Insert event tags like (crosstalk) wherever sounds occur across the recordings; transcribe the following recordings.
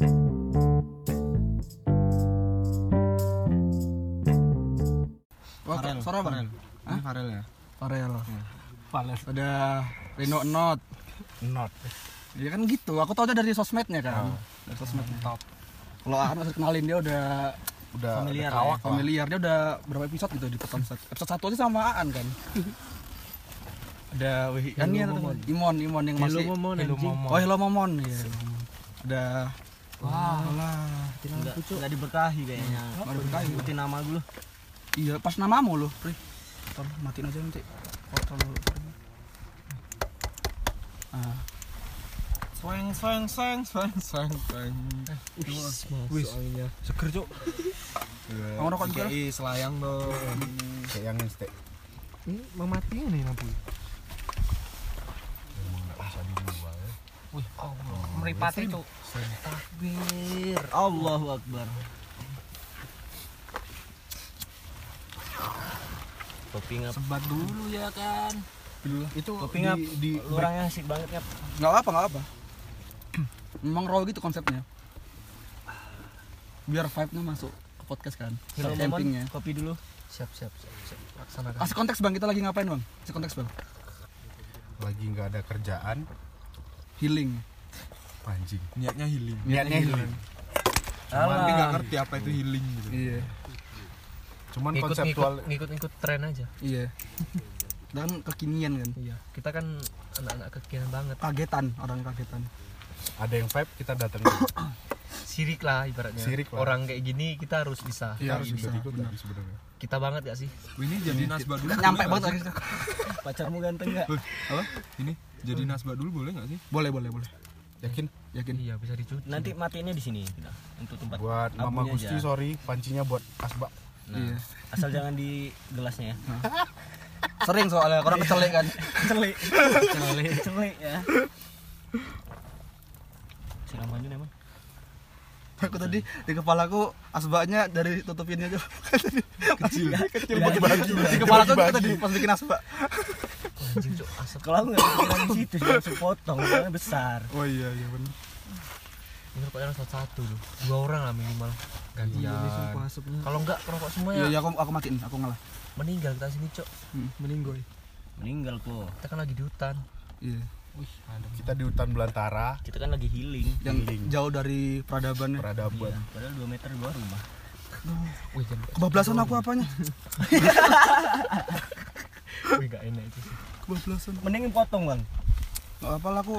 Wah, Farel. suara? Farel. Hah? Ini Farel ya. Farel. Farel. Ada Reno Not. Not. Ya kan gitu, aku tau dari sosmednya kan. Dari sosmed top. Kalau Ahan masih kenalin dia udah udah Familiar udah kawak lah. familiar, dia udah berapa episode gitu di episode episode satu aja sama Aan kan. (laughs) ada wih, kan ini ada teman. Imon, Imon yang masih Hello. Momon. Oh, Hello Momon ya. Ada Wah. Alah, Enggak, enggak diberkahi kayaknya. Nggak diberkahi. Sebutin nama dulu. iya pas namamu loh, Pri. Tolong matiin aja nanti. Foto lu. Ah, Sweng sweng sweng sweng sweng sweng. Wis, soalnya. Seger, Cuk. Kamu rokok juga? Kayak selayang dong. kayak yang steak Ini mematikan nih lampu. ya. Wih, Allah. Meripati, Cuk. Takbir. Allahu Akbar. Kopi ngap. Sebat dulu ya kan. dulu itu Kopi di, ngap. di Lu orangnya asik banget ngap. Nggak apa, nggak apa. Memang raw gitu konsepnya. Biar vibe-nya masuk ke podcast kan. Saat campingnya. Kopi dulu. Siap, siap, siap, siap. Laksanakan. Kasih konteks bang, kita lagi ngapain bang? Kasih konteks bang. lagi nggak ada kerjaan Healing. Anjing Niatnya healing. niatnya healing Cuman Alah. dia nggak ngerti apa itu healing gitu. Iya. cuman ngikut konseptual ngikut ngikut ngikut tren aja Iya. Dan kekinian kan. iya kita kan anak-anak kekinian banget Kagetan, orang kagetan. ada yang vibe kita datang sirik lah ibaratnya Sirik lah. orang kayak gini kita harus bisa Iya, harus bisa, bisa ikut benar. sebenarnya kita banget gak sih Ini jadi nasbah dulu. Nyampe banget pacarmu ganteng gak Apa? Ini jadi nasbah dulu boleh nggak sih? Boleh, boleh, boleh. Yakin Yakin? iya bisa dicuci Nanti matiinnya di sini kita untuk tempat buat mama Gusti aja. sorry pancinya buat asbak Nah, Iya. Asal jangan di gelasnya ya. (laughs) Sering soalnya, orang kecelek kan. (laughs) Celik. Celik. Celik ya. Maju nih, Bang. Aku tadi di kepalaku asbaknya dari tutupinnya aja. Kecil. Kecil bagi-bagi. Di kepalaku tadi pas bikin asbak. (laughs) Kalau aku nggak kepikiran di situ, sih langsung potong, karena besar. Oh iya, iya benar. ini rokoknya satu satu loh dua orang lah minimal gantian asapnya. kalau enggak rokok Iya, semuanya iya aku aku matiin, aku ngalah. meninggal kita sini cok Hmm, meninggoy. Meninggal kok. kita kan lagi di hutan Iya. kita di hutan belantara Kita kan lagi healing. Yang jauh dari peradaban. peradaban Iya, padahal 2 meter di bawah rumah. wih Kebablasan aku apanya? (laughs) wih gak enak itu sih Kebablasan. Mending potong, Bang. Gak apa aku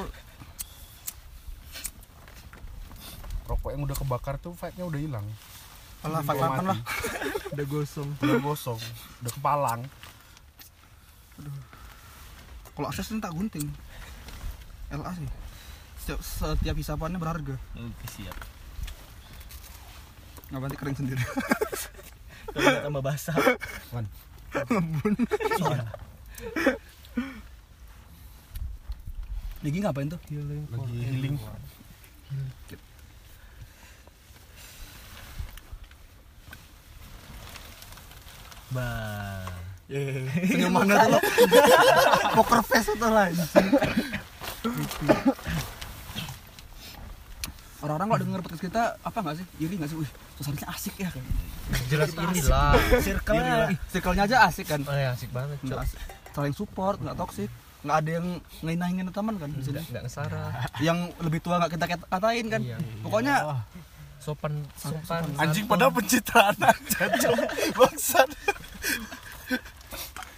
rokok yang udah kebakar tuh vibe-nya udah hilang Alah, makan lah. (laughs) Udah gosong. udah gosong udah kepalang Kalau akses tak gunting. LA sih. Setiap, setiap hisapannya berharga. Oke, siap. Nggak nanti kering sendiri. (laughs) Kalau tambah basah. Wan. Iya. Lagi ngapain tuh? lagi healing Bah. Senyum mana tuh? Poker face itu lah. Orang-orang kalau denger podcast kita apa nggak sih? Iri nggak sih? Wih, suasananya asik ya kan? jelas inilah Circle-nya Circle-nya aja asik kan? oh ya asik banget cok asik. Saling support, nggak toksik. Nggak ada yang ngehina-hinain teman kan di sini. nggak ngesara Yang lebih tua nggak kita katain kan? Iya. Pokoknya sopan sopan anjing santun. padahal pencitraan aja cok (laughs) bangsat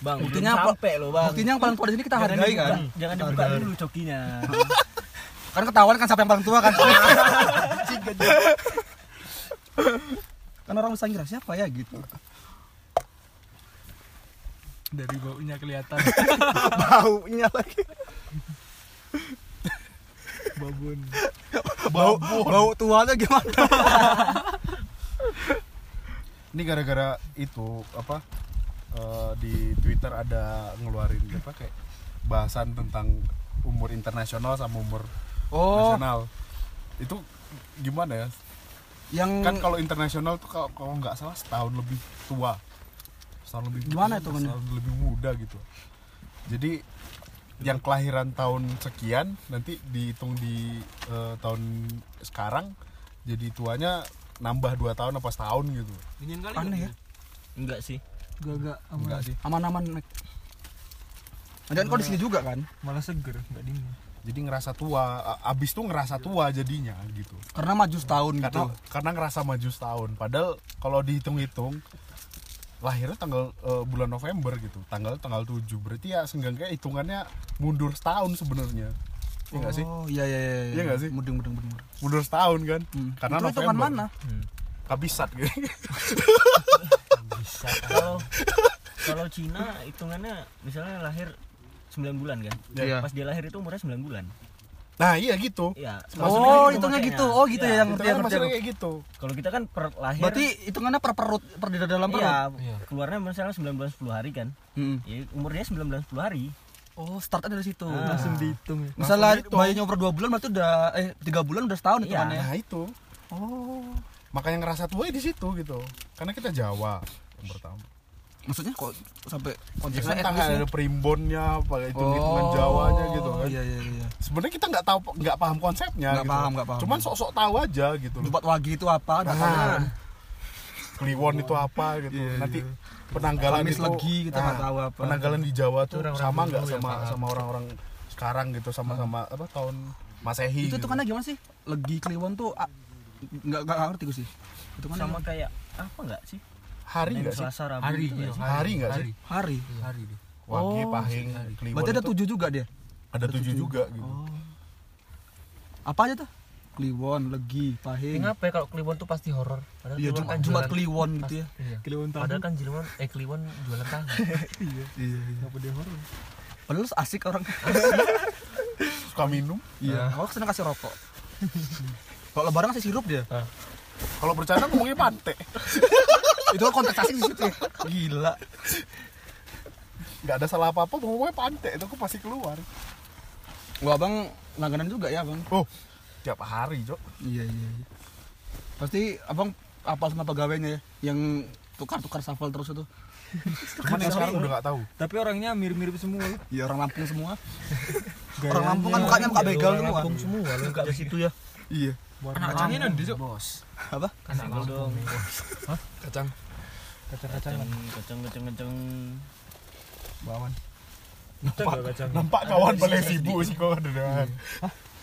Bang, Buktinya apa? sampai loh, Bang. buktinya yang paling tua di sini kita hargai kan? Jangan dibuka dulu cokinya. (laughs) Kan ketahuan kan siapa yang paling tua kan? (laughs) kan orang bisa ngira siapa ya gitu. Dari baunya kelihatan. (laughs) Baunya lagi. Babon. Bau bau tuanya gimana? ini gara-gara itu apa eh, di Twitter ada ngeluarin apa kayak bahasan tentang umur internasional sama umur Oh, nasional itu gimana ya yang kan kalau internasional tuh kalau kalau nggak salah setahun lebih tua setahun lebih Gimana hitungannya? setahun lebih muda gitu jadi yang kelahiran tahun sekian nanti dihitung di eh, tahun sekarang jadi tuanya nambah 2 tahun apa setahun gitu Dingin kali. Aneh ya. Enggak sih. Enggak enggak aman. enggak sih Aman-aman, Mek. Dan kau di sini juga kan? Malah seger, enggak dingin. Jadi ngerasa tua abis tuh ngerasa tua jadinya gitu Karena maju setahun gitu. karena karena ngerasa maju setahun padahal kalau dihitung-hitung lahirnya tanggal eh, bulan November gitu tanggal tanggal 7 berarti ya seenggaknya hitungannya mundur setahun sebenarnya Iya nggak sih Oh, iya iya iya. Iya nggak sih? Mudeng mudeng mudeng. mundur setahun kan Hmm. karena Itu hitungan November mana? kabisat gitu (laughs) Bisa. Kalau kalau Cina hitungannya misalnya lahir 9 bulan kan. Iya. Pas dia lahir itu umurnya 9 bulan. nah iya gitu Iya. Oh, Maksudnya hitungnya makanya. gitu. Oh, gitu ya yang itu ngerti yang ngerti. kayak gitu Kalau kita kan per lahir Berarti hitungannya per perut per di dalam perut. Iya, Iya. keluarnya misalnya 9 bulan 10 hari kan. Hmm. Ya, umurnya 9 bulan 10 hari. Oh, startnya dari situ. Ah. Langsung dihitung ya. Misalnya bayinya umur 2 bulan berarti udah eh 3 bulan udah setahun Iya. hitungannya. nah itu Oh. makanya ngerasa tua ya di situ gitu karena kita Jawa yang pertama Maksudnya kok sampai Ya konteksnya kan etnis ya? ada primbonnya, apa itu hitungan Jawanya gitu kan. Iya iya iya. Sebenarnya kita nggak tahu, nggak paham konsepnya. Nggak gitu. paham, nggak paham. Cuman sok-sok tahu aja gitu. loh. Jumat wagi itu apa? Nggak. Nah, Kliwon itu apa gitu. Iya, Nanti iya. penanggalan Kamis itu legi kita nggak tahu apa. Penanggalan di Jawa tuh orang-orang sama dulu nggak yang sama paham. sama orang-orang sekarang gitu sama-sama apa tahun Masehi. Itu gitu. hitungannya gimana sih? Legi Kliwon tuh ah, nggak nggak ngerti gue sih. Hitungannya Sama kayak apa enggak sih? Hari nggak sih? Selasa Rabu Hari, iya, sih? Hari nggak sih? Hari. hari. Hari deh. Wage, Oh, Pahing, Kliwon. Berarti ada itu tujuh juga dia. Ada tujuh juga gitu. Oh. Apa aja tuh? Kliwon, Legi, Pahing. Kenapa ya kalau Kliwon tuh pasti horor? Padahal Iya, Kliwon kan jualan- Kliwon gitu ya. Iya. Kliwon tahu. Padahal kan Kliwon eh Kliwon jualan tahu. (laughs) Iya, iya. Kenapa dia horor? Padahal asik orang. (laughs) Suka minum. Iya. Aku seneng kasih rokok. (laughs) Kalau lebaran kasih sirup dia. Kalau bercanda ngomongnya pantai. Itu kan konteks asik di situ. ya. Gila. Nggak ada salah apa-apa ngomongnya pantai. Itu aku pasti keluar. Gua abang langganan juga ya, Bang. Oh, tiap hari, Cok. Iya, iya, iya. Pasti abang apal sama pegawainya ya yang tukar-tukar shuffle terus itu. Cuman yang sekarang udah nggak tahu. Tapi orangnya mirip-mirip semua. Iya, orang Lampung semua. Gayanya. (laughs) Orang Lampung kan mukanya muka begal semua. Lampung semua lu. Enggak ke situ ya. Iya. Warna Kacangnya nanti, Cok. Bos. Apa? Anak Single dong. Kacang. Kacang-kacangan. Kacang kacang kacang. Bawan. Kacang nggak kacang? Nampak kawan sisa sibuk sih kau ada dengan.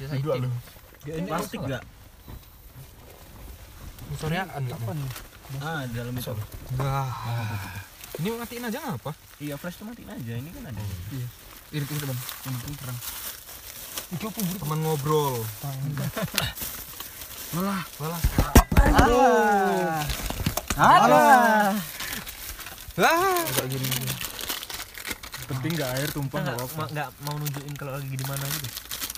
Sisa Dua itik. lu. Plastik enggak? Sorean Apa nih? Ah, di dalam itu. Wah. Ini matiin aja ngapa? Iya, flash tuh matiin aja. Ini kan ada. Ini tuh, Bang. Yang penting terang. Teman ngobrol. Alah. Walah. Alah. Alah. Lah. Gini. Penting nggak air tumpah Kita nggak apa-apa. nggak mau nunjukin kalau lagi di mana gitu.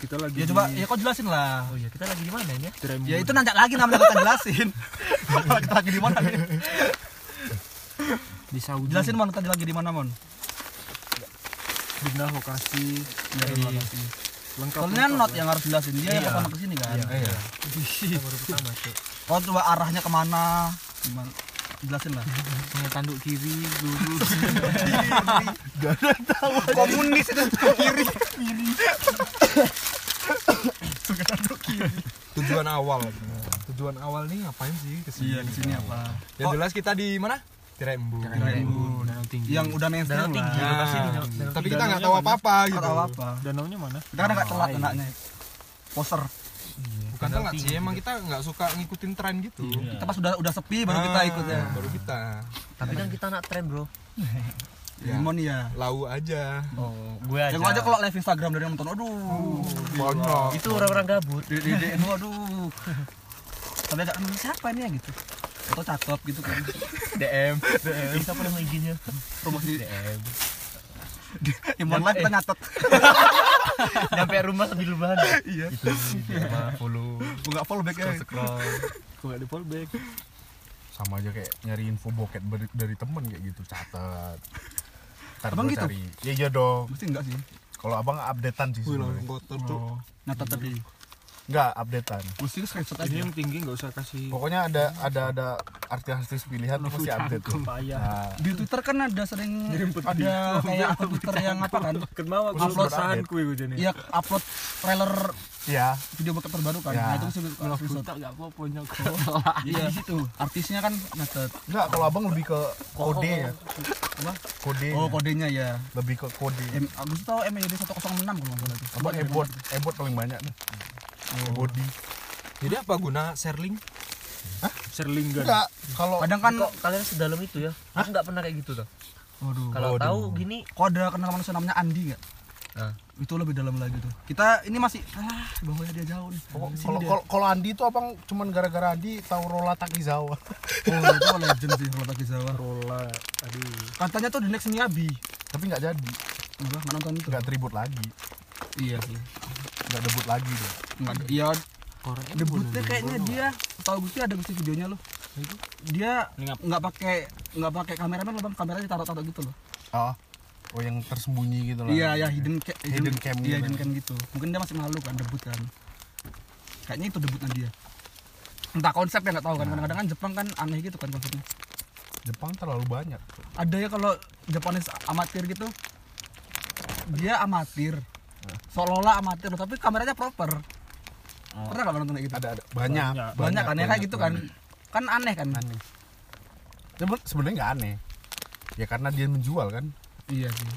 Kita lagi. Ya coba, ya kau jelasin lah. Oh iya, kita lagi di mana ini ya? Ya itu nanti lagi namanya bukan jelasin. (laughs) kita lagi di mana nih? di Saudi. Jelasin Mon, tadi lagi di mana Mon? Bina lokasi. Dari Lengkap. Soalnya not ya. yang harus jelasin dia yang Iya. pertama ke sini kan. Iya. Kita baru pertama, Cuk. Oh coba arahnya ke mana? Gimana? Jelasin lah. Punya tanduk kiri, lurus. (laughs) Komunis itu kiri. Tujuan awal. Tujuan awal nih ngapain sih ke sini? Iya di sini apa? Yang jelas kita di mana? Di Rembu. Rembun. Danau tinggi. Yang udah mainstream Danau tinggi, lah. lokasi di Nah, tapi kita nggak tahu apa-apa gitu. tahu apa. Danaunya mana? Kita kan nggak telat anaknya. Poster. Bukan telat sih, emang kita nggak suka ngikutin tren gitu. Iya. Kita pas udah udah sepi baru kita Ah, ikut ya. Baru kita. Tapi kan kita anak tren, Bro. (laughs) Ya. Mon ya. Lau aja. Oh, gue aja. Yang aja kalau live Instagram dari yang nonton, aduh. Bonok. Itu orang-orang gabut. Di di di aduh. Tapi ada "Hmm, siapa ini ya gitu. Atau cakep gitu kan. (laughs) DM. Ini siapa nama IG-nya? Promosi DM. Imon live kita nyatet. (laughs) Nyampe rumah sambil rebahan. Iya. Itu sama follow, Enggak follow back ya. scroll. Kok nggak di fallback? Sama aja kayak nyari info bokep dari, dari temen kayak gitu, catat. Ntar Abang gua gitu? cari. Ya iya dong. Mesti enggak sih. Kalau abang updatean sih sebenarnya. langsung kotor cuk. Nyatet tadi. Enggak, updatean. Mesti screenshot Ini aja. yang tinggi nggak usah kasih. Pokoknya ada ada ada artis-artis pilihan tuh pasti update tuh. Nah, Di Twitter kan ada sering ada kayak Twitter yang apa kan? (laughs) Kenapa upload update. sahanku itu jadi. Iya upload trailer Iya. video bokep terbaru kan Ya. nah itu sih screenshot tak gak apa-apa nyok (laughs) iya situ artisnya kan nyatet Enggak, kalau abang lebih ke kode ya. apa Kode. oh kodenya ya Lebih ke kode. Sih tahu MID 106 kalau nggak salah itu Abang ebot, ebot paling banyak nih. Body. Jadi apa guna share link? share link kan Enggak, kalau kadang kan kok kalian sedalam itu ya. Aku nggak pernah kayak gitu tuh. Waduh kalau tahu gini kok ada kenal manusia namanya Andi nggak? Nah. itu lebih dalam lagi tuh. Kita ini masih ah bawahnya dia jauh nih. Kalau Sini kalau kalau- Andi itu abang cuman gara-gara Andi tahu Rola Takizawa. oh itu legend sih Rola Takizawa. Rola. Aduh. katanya tuh the next Miyabi. Tapi nggak jadi, enggak nggak nonton itu. Nggak tribut lagi, iya sih nggak debut lagi dia. nggak ada iya. Orangnya debutnya kayaknya dia tahu gue sih ada gue videonya loh. Dia Ngap. nggak pakai nggak pakai kameramen loh bang. Kameranya taruh-taruh gitu loh. Oh, oh yang tersembunyi gitu lah. iya ya hidden ca- Hidden cam iya gitu. hidden cam gitu. Mungkin dia masih malu kan debut kan. Kayaknya itu debutnya dia. Entah konsepnya nggak tahu kan. Kadang-kadang kan Jepang kan aneh gitu kan konsepnya. Jepang terlalu banyak. ada ya kalau Japanese amatir gitu? Dia amatir seolah-olah amatir tapi kameranya proper pernah nggak nonton kayak gitu Ada ada banyak. banyak, kan ya kayak gitu kan kan aneh kan Aneh. Seben- Sebenarnya nggak aneh. Ya karena dia menjual kan. iya sih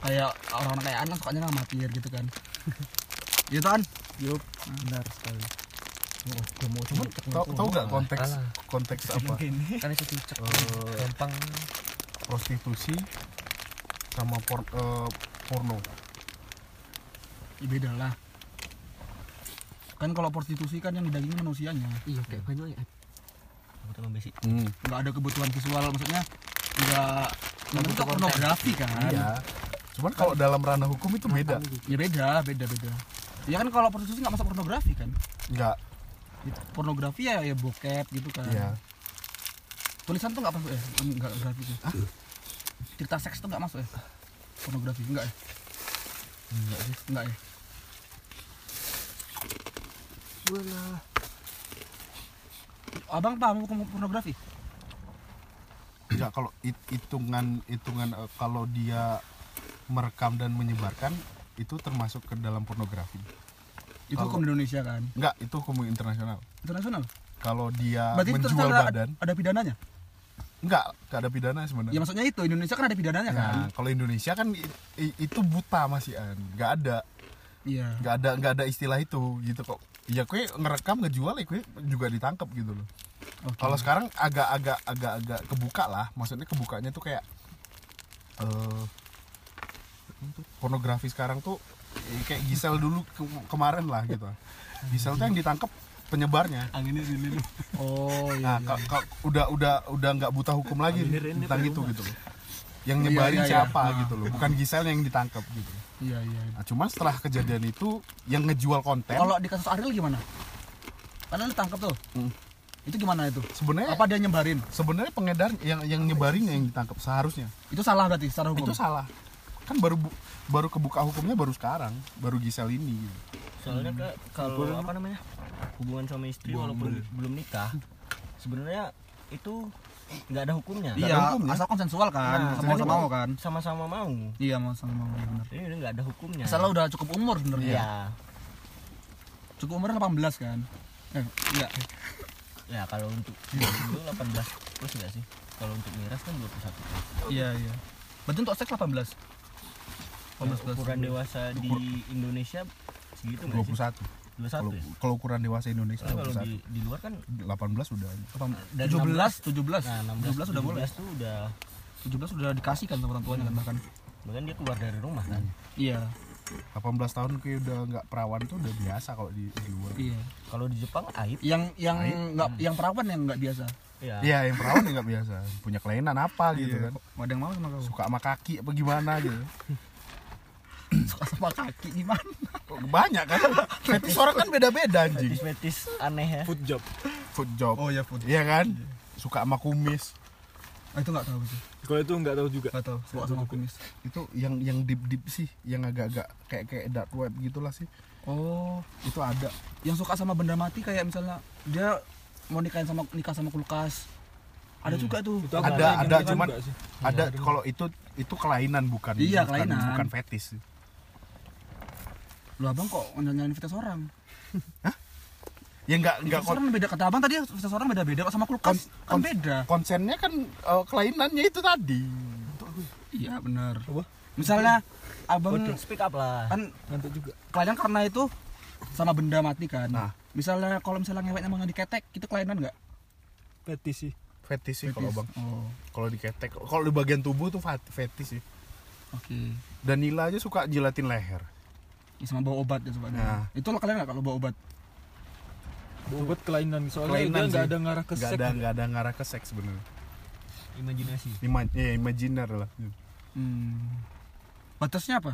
kayak orang-orang kayak anak sukanya amatir gitu kan (laughs) gitu kan Yup, benar sekali. Cuman tahu tahu nggak konteks Alah. konteks apa? kan itu cicak Eh, gampang prostitusi sama por- eh, porno. Ya beda lah. Kan kalau prostitusi kan yang didagingin manusianya. Iya kayak banyak ya. Aku tuh besi Hmm. nggak ada kebutuhan visual maksudnya nggak namanya itu pornografi kan. Iya. Cuman kalau dalam ranah hukum itu beda. ya beda beda beda. Ya kan kalau prostitusi nggak masuk pornografi kan? Enggak. pornografi ya ya bokep gitu kan. Iya. tulisan tuh nggak masuk ya nggak grafis ya cerita seks tuh nggak masuk ya pornografi enggak ya enggak sih enggak ya? Abang paham hukum pornografi? Enggak kalau hit- hitungan hitungan eh, kalau dia merekam dan menyebarkan itu termasuk ke dalam pornografi. itu Kalau- hukum Indonesia kan? Enggak, itu hukum internasional. internasional? Kalau dia berarti menjual terus ada, badan, ada pidananya enggak, enggak ada pidana ya sebenarnya. maksudnya itu Indonesia kan ada pidananya kan Nah, kalau Indonesia kan i- i- itu buta masih an, nggak ada, iya nggak ada, nggak ada istilah itu gitu kok. Ya kue ngerekam ngejual ya kue juga ditangkap gitu loh. Oke. Kalau sekarang agak-agak agak-agak kebuka lah, maksudnya kebukanya tuh kayak eh pornografi sekarang tuh eh, kayak Gisel dulu ke- kemarin lah gitu. Gisel tuh yang ditangkap penyebarnya. anginnya ini oh Nah, ka- ka- udah udah udah nggak buta hukum lagi tentang itu gitu loh. Yang Iya, nyebarin iya, iya. siapa Nah. gitu loh, bukan Gisel yang ditangkap gitu. iya iya Nah, cuman setelah kejadian itu yang ngejual konten kalau di kasus Ariel gimana karena lu tangkap tuh Hmm. itu gimana itu sebenarnya apa dia nyebarin sebenarnya pengedar yang yang nyebarin yang ditangkap seharusnya. itu salah berarti secara hukum Itu salah. Kan baru bu- baru kebuka hukumnya baru sekarang, baru Gisel ini gitu. soalnya ke kalau apa namanya hubungan suami istri walaupun belum. nikah sebenarnya itu nggak ada hukumnya. Iya ada hukumnya. asal konsensual kan Nah, sama-sama jadi mau kan. sama-sama mau. Iya mau sama mau iya benar. Ini udah nggak ada hukumnya. Asal udah cukup umur sebenarnya. Iya. Cukup umur 18 kan? Eh, enggak ya kalau untuk itu 18 plus nggak sih? Kalau untuk miras kan 21 iya iya. Berarti untuk seks 18 18 Kalau plus ukuran dewasa di Indonesia segitu nggak sih? 21. 21 Kalau ya? kalau ukuran dewasa Indonesia Soalnya kalau 21. di, di luar kan 18 udah. Dan 17 17 nah 17 16 udah boleh. 17 tuh udah 17 udah dikasih kan sama orang tuanya kan bahkan. Bahkan dia keluar dari rumah kan? Iya. 18 tahun kayak udah nggak perawan tuh udah biasa kalau di, di luar. iya. Kalau di Jepang aib. Yang yang nggak yang perawan yang nggak biasa? Ya Iya, yang perawan ya nggak biasa. Punya kelainan apa gitu kan. ada yang mau sama kau Suka sama kaki apa gimana gitu. (clears throat) suka sama kaki gimana Kok Banyak kan. Fetis orang kan beda-beda anjing. fetis aneh ya Food job. Foot job. oh ya food Iya kan? Suka sama kumis. ah, itu nggak tahu sih Kalau itu nggak tahu juga. nggak tahu suka sama kumis Itu yang yang deep deep sih, yang agak-agak kayak kayak dark web gitulah sih. oh Itu ada. yang suka sama benda mati kayak misalnya dia mau nikahin sama nikah sama kulkas ada juga tuh Itu Ada- ada, gitu cuman-. Ada kalau itu itu kelainan bukan Iya, bukan, kelainan. bukan fetis. Lu abang kok nyanyiin fetish orang? (laughs) ya nggak nggak kon- orang beda kata abang tadi fetish orang beda-beda kok sama kulkas kan kon- beda. konsennya kan eh, kelainannya itu tadi Iya benar. Misalnya abang speak up lah kan ngantuk juga kelainan karena itu sama benda mati kan. Nah. Misalnya kalau misalnya ngeweknya emang diketek itu kelainan nggak? petis sih fetis sih kalau bang Oh, kalau diketek kalau di bagian tubuh tuh fetis sih oke. Danila aja suka jilatin leher sama bawa obat ya soalnya. Nah. Itu lo kalian nggak kalau bawa obat? obat kelainan soalnya kelainan dia nggak sih. ada ngarah ke nggak seks ada nggak ada ngarah ke seks sebenarnya imajinasi Ima ya, imajiner lah Hmm. Batasnya apa?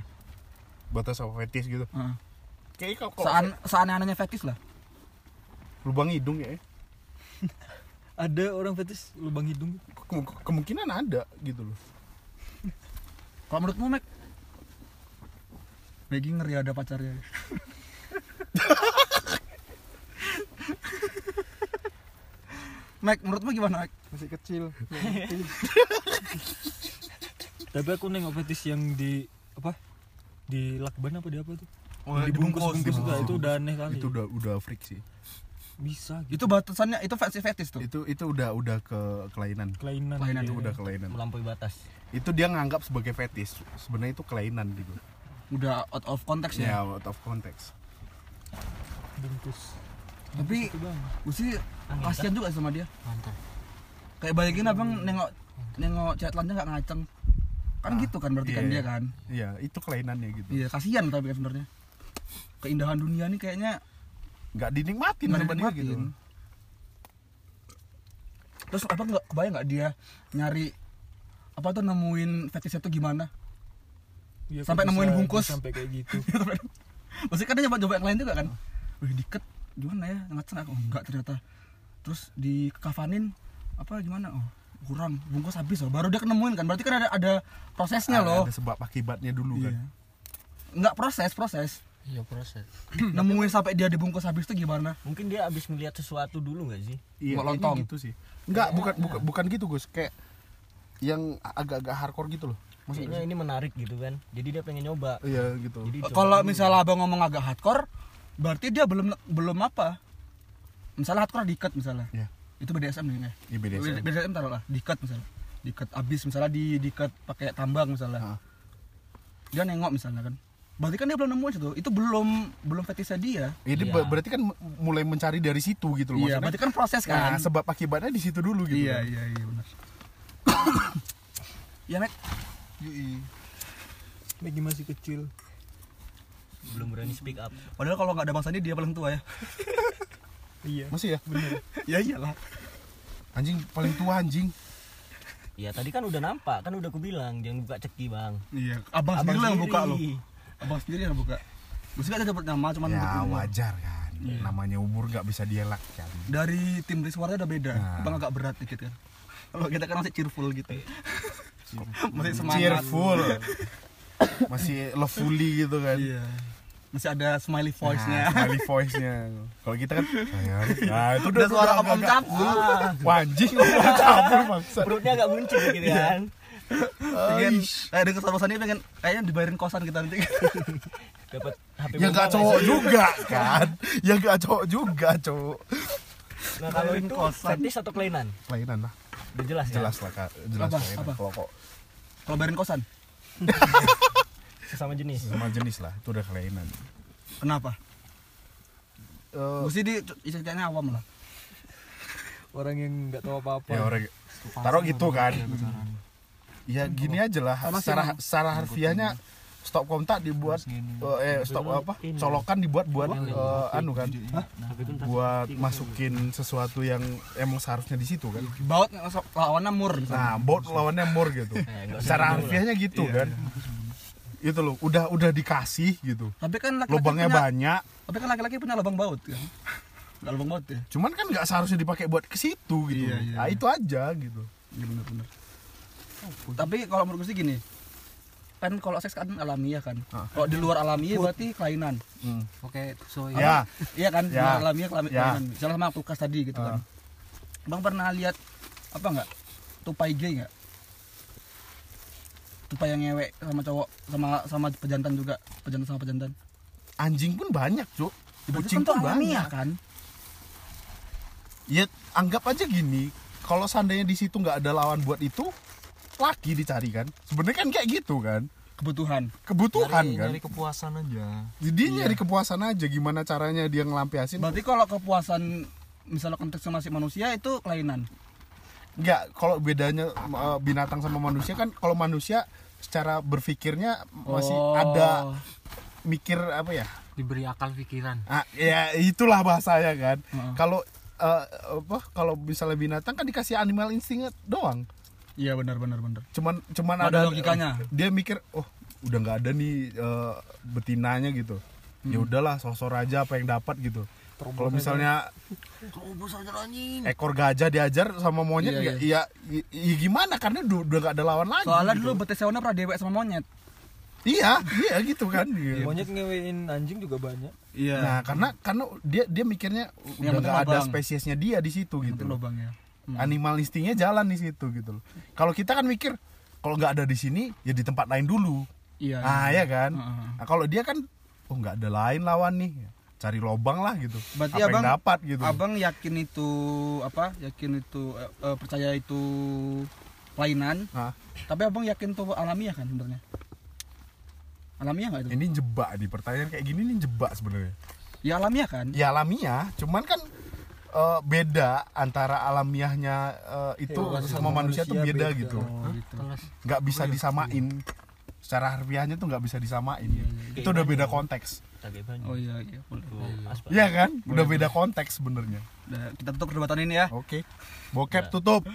batas apa fetis gitu Heeh. kayak kalau kalau Sean, seaneh-anehnya fetish lah. lubang hidung ya (laughs) ada orang fetis lubang hidung Kem- kemungkinan ada gitu loh Kalau menurutmu Mek? Maggie ngeri ada pacarnya. Mek, menurutmu gimana Mek? masih kecil. Tapi aku nengok fetis yang di apa? Di lakban apa di apa tuh Oh, dibungkus bungkus dibungkus. juga. Itu udah aneh kali. Itu udah udah freak sih. Bisa gitu. Itu batasannya itu fetish fetish tuh. itu itu udah udah ke kelainan. Kelainan Kelainan itu iya. udah kelainan. Melampaui batas. Itu dia nganggap sebagai fetis sebenarnya itu kelainan gitu Udah out of context ya ya. out of context bungkus Tapi itu gue sih kasihan juga sama dia. mantap Kayak bayangin abang nengok nengok chat telanjang nggak ngaceng. Kan Ah, gitu kan berarti kan iya, dia kan. iya itu kelainannya gitu Iya, kasihan tapi kan sebenarnya. Keindahan dunia nih kayaknya nggak dinikmatin nggak sama dia dinikmatin. gitu Terus apa nggak kebayang nggak dia nyari apa tuh nemuin fetishnya tuh gimana? Iya, Sampai nemuin bisa- bungkus. sampai kayak gitu (laughs) Maksudnya kan dia nyoba nyoba yang lain juga kan? Wih diket gimana ya ngaceng aku oh, enggak ternyata. Terus dikafanin apa gimana? Oh kurang bungkus habis loh. Baru dia nemuin kan. Berarti kan ada ada prosesnya Ada- loh. ada sebab akibatnya dulu kan Iya. Enggak proses proses. iya proses (clears throat) nemuin sampai dia dibungkus habis tuh gimana? mungkin dia habis melihat sesuatu dulu nggak sih iya lontong. gitu sih nggak bukan bukan bukan gitu Gus kayak yang agak-agak hardcore gitu loh maksudnya ini menarik gitu kan jadi dia pengen nyoba iya gitu jadi coba Kalau misalnya abang ngomong agak hardcore, berarti dia belum belum apa? Misalnya hardcore diikat misalnya. Iya. Itu BDSM nih ya. Iya, BDSM. BDSM taruh lah, diikat misalnya. Diikat abis misalnya di diikat pakai tambang misalnya. Ah. Dia nengok misalnya kan. Berarti kan dia belum nemuin itu. Itu belum belum fetishnya dia. Ini Iya. ber- berarti kan mulai mencari dari situ gitu loh Iya, maksudnya. berarti kan proses kan. Nah, sebab akibatnya di situ dulu gitu. iya, kan. iya, iya benar. (coughs) Iya, Mek. Maggie masih kecil belum berani speak up Padahal kalau nggak ada Bang Sandi dia paling tua ya. (laughs) iya Masih ya? (laughs) ya iyalah. Anjing paling tua anjing. ya tadi kan udah nampak kan udah aku bilang jangan buka ceki bang Iya, abang, sendiri lah yang buka loh. sendiri. Abang sendiri yang buka. Mesti ada sebut nama cuman ya wajar kan. Namanya umur nggak bisa dielak kan. Dari tim Riswarnya udah beda. Nah. Abang agak berat dikit kan. Kalau kita kan masih cheerful gitu. Masih semangat. Cheerful. (coughs) Masih lovely gitu kan. Iya. Masih ada smiley Nah, voice-nya. smiley (laughs) voice-nya. Kalau kita kan. Nah, itu udah suara om agak-agak- cabul. Ah, Wah, anjing om cabul bangsa. perutnya agak buncit gitu kan (laughs) pengen eh dengan Sandi pengen kayaknya dibayarin kosan kita nanti. (laughs) dapat HP Ya nggak nggak cowok juga kan. Ya nggak cowok juga, cowok. nah kalau itu kosan. fetish atau kelainan Kelainan lah. Udah jelas kan? Jelas lah, Kak. Jelas Apa? kelainan. Apa? Kalau kok Kalau bayarin kosan. (laughs) sesama jenis sama jenis lah, itu udah kelainan. Kenapa? Eh, Gue sih di istilahnya awam lah. orang yang nggak tahu apa-apa ya orang taruh gitu kan ya gini aja lah secara secara harfiahnya stop kontak dibuat eh, eh, stop apa? colokan dibuat buat eh, anu kan? Buat masukin sesuatu yang emang seharusnya di situ kan? Baut lawannya mur nah bot lawannya more gitu. Nggak usah secara harfiahnya gitu kan? itu loh udah udah dikasih gitu. Tapi kan laki-laki lubangnya punya, banyak. Tapi kan laki-laki punya lubang baut kan. Enggak lubang baut ya. cuman kan nggak seharusnya dipakai buat ke situ gitu. Iya, iya, nah iya. itu aja gitu. Iya benar-benar. Tapi kalau menurut gue sih gini, kan kalau seks kan alamiah kan. Ah. Kalau di luar alamiah berarti kelainan. Hmm. Oke, so ya Iya kan? Di Ya. luar alamiah Ya. kelainan. Misalnya sama kulkas tadi gitu kan. Bang pernah lihat apa enggak? Tupai gay enggak? Tupai yang ngewek sama cowok sama sama pejantan juga, pejantan sama pejantan. anjing pun banyak cuk kucing pun alamiah banyak kan ya anggap aja gini kalau seandainya di situ nggak ada lawan buat itu laki dicari kan sebenarnya kan kayak gitu kan kebutuhan kebutuhan nyari, kan nyari kepuasan aja jadi nyari kepuasan aja gimana caranya dia ngelampiasin berarti kalau kepuasan misalnya konteksnya masih manusia itu kelainan Enggak, kalau bedanya uh, binatang sama manusia kan kalau manusia secara berpikirnya masih Oh. ada mikir apa ya? diberi akal pikiran Ah, ya itulah bahasanya kan. Heeh. Kalau uh, apa kalau misalnya binatang kan dikasih animal insting doang. Iya benar benar benar Cuman cuman Ada ada, logikanya. Dia mikir, "Oh, udah nggak ada nih uh, betinanya gitu." Ya Hmm. udahlah, sosor aja apa yang dapat gitu. Kalau misalnya ekor gajah diajar sama monyet Iya, ya, ya, ya, ya gimana karena udah udah gak ada lawan lagi. soalnya gitu. dulu betis Seona pernah dewek sama monyet Iya, iya gitu kan. (laughs) Iya. Monyet ngewein anjing juga banyak. iya Nah, karena karena dia dia mikirnya Yang udah nggak ada spesiesnya dia di situ gitu gitu. loh. lubang ya Hmm. Animal instingnya jalan di situ gitu loh. Kalau kita kan mikir kalau nggak ada di sini ya di tempat lain dulu. iya Ah, ya kan. Heeh. Nah, kalau dia kan oh nggak ada lain lawan nih. Cari lobang lah gitu. Berarti Apa abang yang dapat gitu. abang yakin itu apa yakin itu eh, eh, percaya itu kelainan Nah, tapi abang yakin itu alamiah kan sebenarnya alamiah nggak itu ini jebak nih pertanyaan kayak gini nih jebak sebenarnya. ya alamiah kan Ya alamiah, cuman kan eh, beda antara alamiahnya eh, itu Hewan sama sama manusia tuh manusia beda, beda. gitu. oh gitu. Nggak bisa disamain. Secara harfiahnya tuh nggak bisa disamain. Iya, itu udah beda konteks. Oh iya iya boleh. Aspal. Iya. kan? Udah beda konteks sebenarnya. Kita tutup perdebatan ini ya. Oke. Bokep tutup